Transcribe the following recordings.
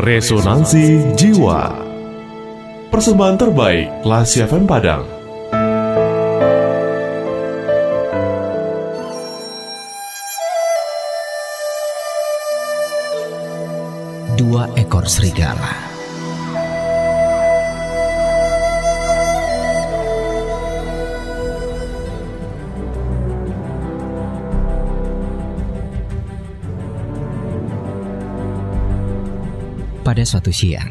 Resonansi Jiwa. Persembahan terbaik Lasi FM Padang. Dua ekor serigala Pada suatu siang,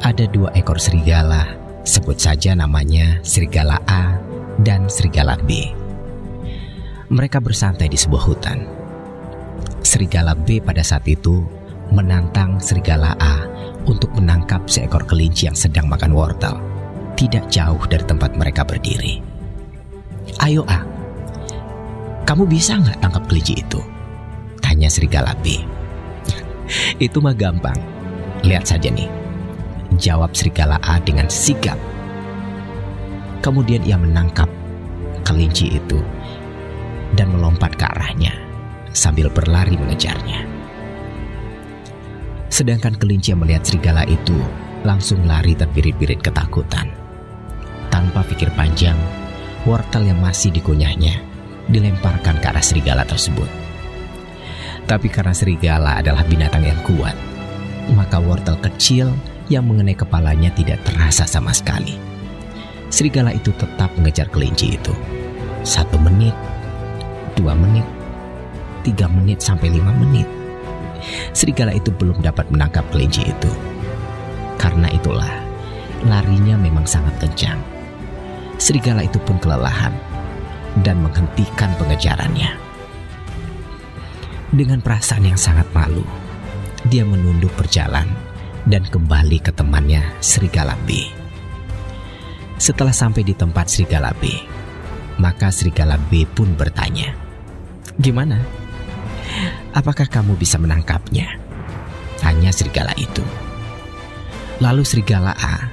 ada dua ekor serigala, sebut saja namanya serigala A dan serigala B. Mereka bersantai di sebuah hutan. Serigala B pada saat itu menantang serigala A untuk menangkap seekor kelinci yang sedang makan wortel, tidak jauh dari tempat mereka berdiri. Ayo A, kamu bisa nggak tangkap kelinci itu? Tanya serigala B. itu mah gampang Lihat saja nih, jawab serigala A dengan sigap. Kemudian ia menangkap kelinci itu dan melompat ke arahnya sambil berlari mengejarnya. Sedangkan kelinci yang melihat serigala itu langsung lari terbirit-birit ketakutan. Tanpa pikir panjang, wortel yang masih dikunyahnya dilemparkan ke arah serigala tersebut. Tapi karena serigala adalah binatang yang kuat, maka wortel kecil yang mengenai kepalanya tidak terasa sama sekali. Serigala itu tetap mengejar kelinci itu. Satu menit, dua menit, tiga menit sampai lima menit. Serigala itu belum dapat menangkap kelinci itu. Karena itulah, larinya memang sangat kencang. Serigala itu pun kelelahan dan menghentikan pengejarannya. Dengan perasaan yang sangat malu, dia menunduk berjalan dan kembali ke temannya Serigala B. Setelah sampai di tempat Serigala B, maka Serigala B pun bertanya, Gimana? Apakah kamu bisa menangkapnya? Tanya Serigala itu. Lalu Serigala A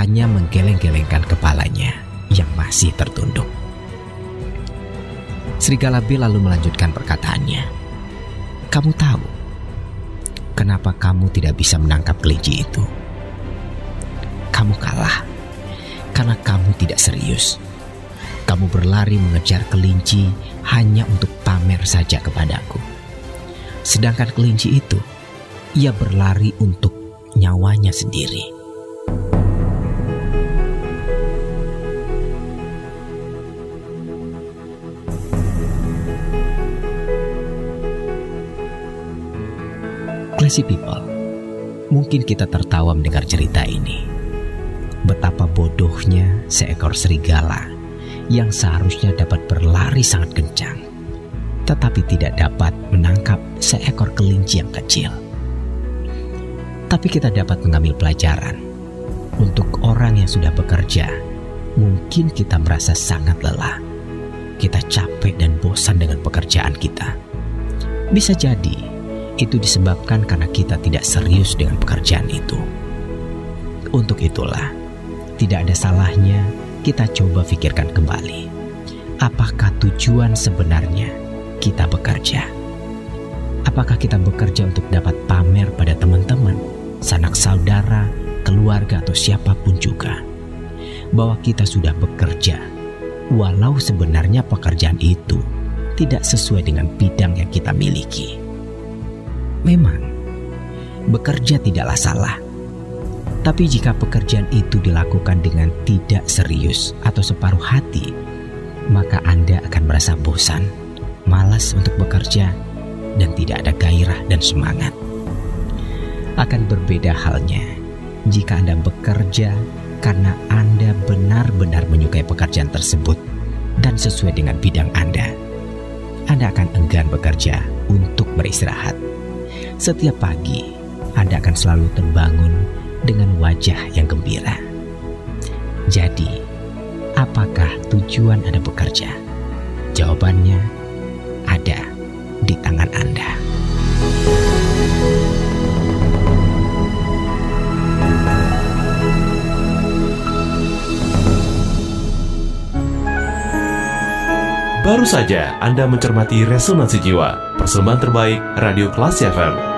hanya menggeleng-gelengkan kepalanya yang masih tertunduk. Serigala B lalu melanjutkan perkataannya. Kamu tahu, kenapa kamu tidak bisa menangkap kelinci itu. Kamu kalah karena kamu tidak serius. Kamu berlari mengejar kelinci hanya untuk pamer saja kepadaku. Sedangkan kelinci itu, ia berlari untuk nyawanya sendiri. Classy people, mungkin kita tertawa mendengar cerita ini. Betapa bodohnya seekor serigala yang seharusnya dapat berlari sangat kencang, tetapi tidak dapat menangkap seekor kelinci yang kecil. Tapi kita dapat mengambil pelajaran untuk orang yang sudah bekerja. Mungkin kita merasa sangat lelah. Kita capek dan bosan dengan pekerjaan kita. Bisa jadi itu disebabkan karena kita tidak serius dengan pekerjaan itu. Untuk itulah, tidak ada salahnya kita coba pikirkan kembali. Apakah tujuan sebenarnya kita bekerja? Apakah kita bekerja untuk dapat pamer pada teman-teman, sanak saudara, keluarga, atau siapa pun juga? Bahwa kita sudah bekerja, walau sebenarnya pekerjaan itu tidak sesuai dengan bidang yang kita miliki. Memang, bekerja tidaklah salah. Tapi jika pekerjaan itu dilakukan dengan tidak serius atau separuh hati, maka Anda akan merasa bosan, malas untuk bekerja, dan tidak ada gairah dan semangat. Akan berbeda halnya jika Anda bekerja karena Anda benar-benar menyukai pekerjaan tersebut dan sesuai dengan bidang Anda. Anda akan enggan bekerja untuk beristirahat setiap pagi, Anda akan selalu terbangun dengan wajah yang gembira. Jadi, apakah tujuan Anda bekerja? Jawabannya ada di tangan Anda. Baru saja Anda mencermati Resonansi Jiwa, persembahan terbaik Radio Kelas FM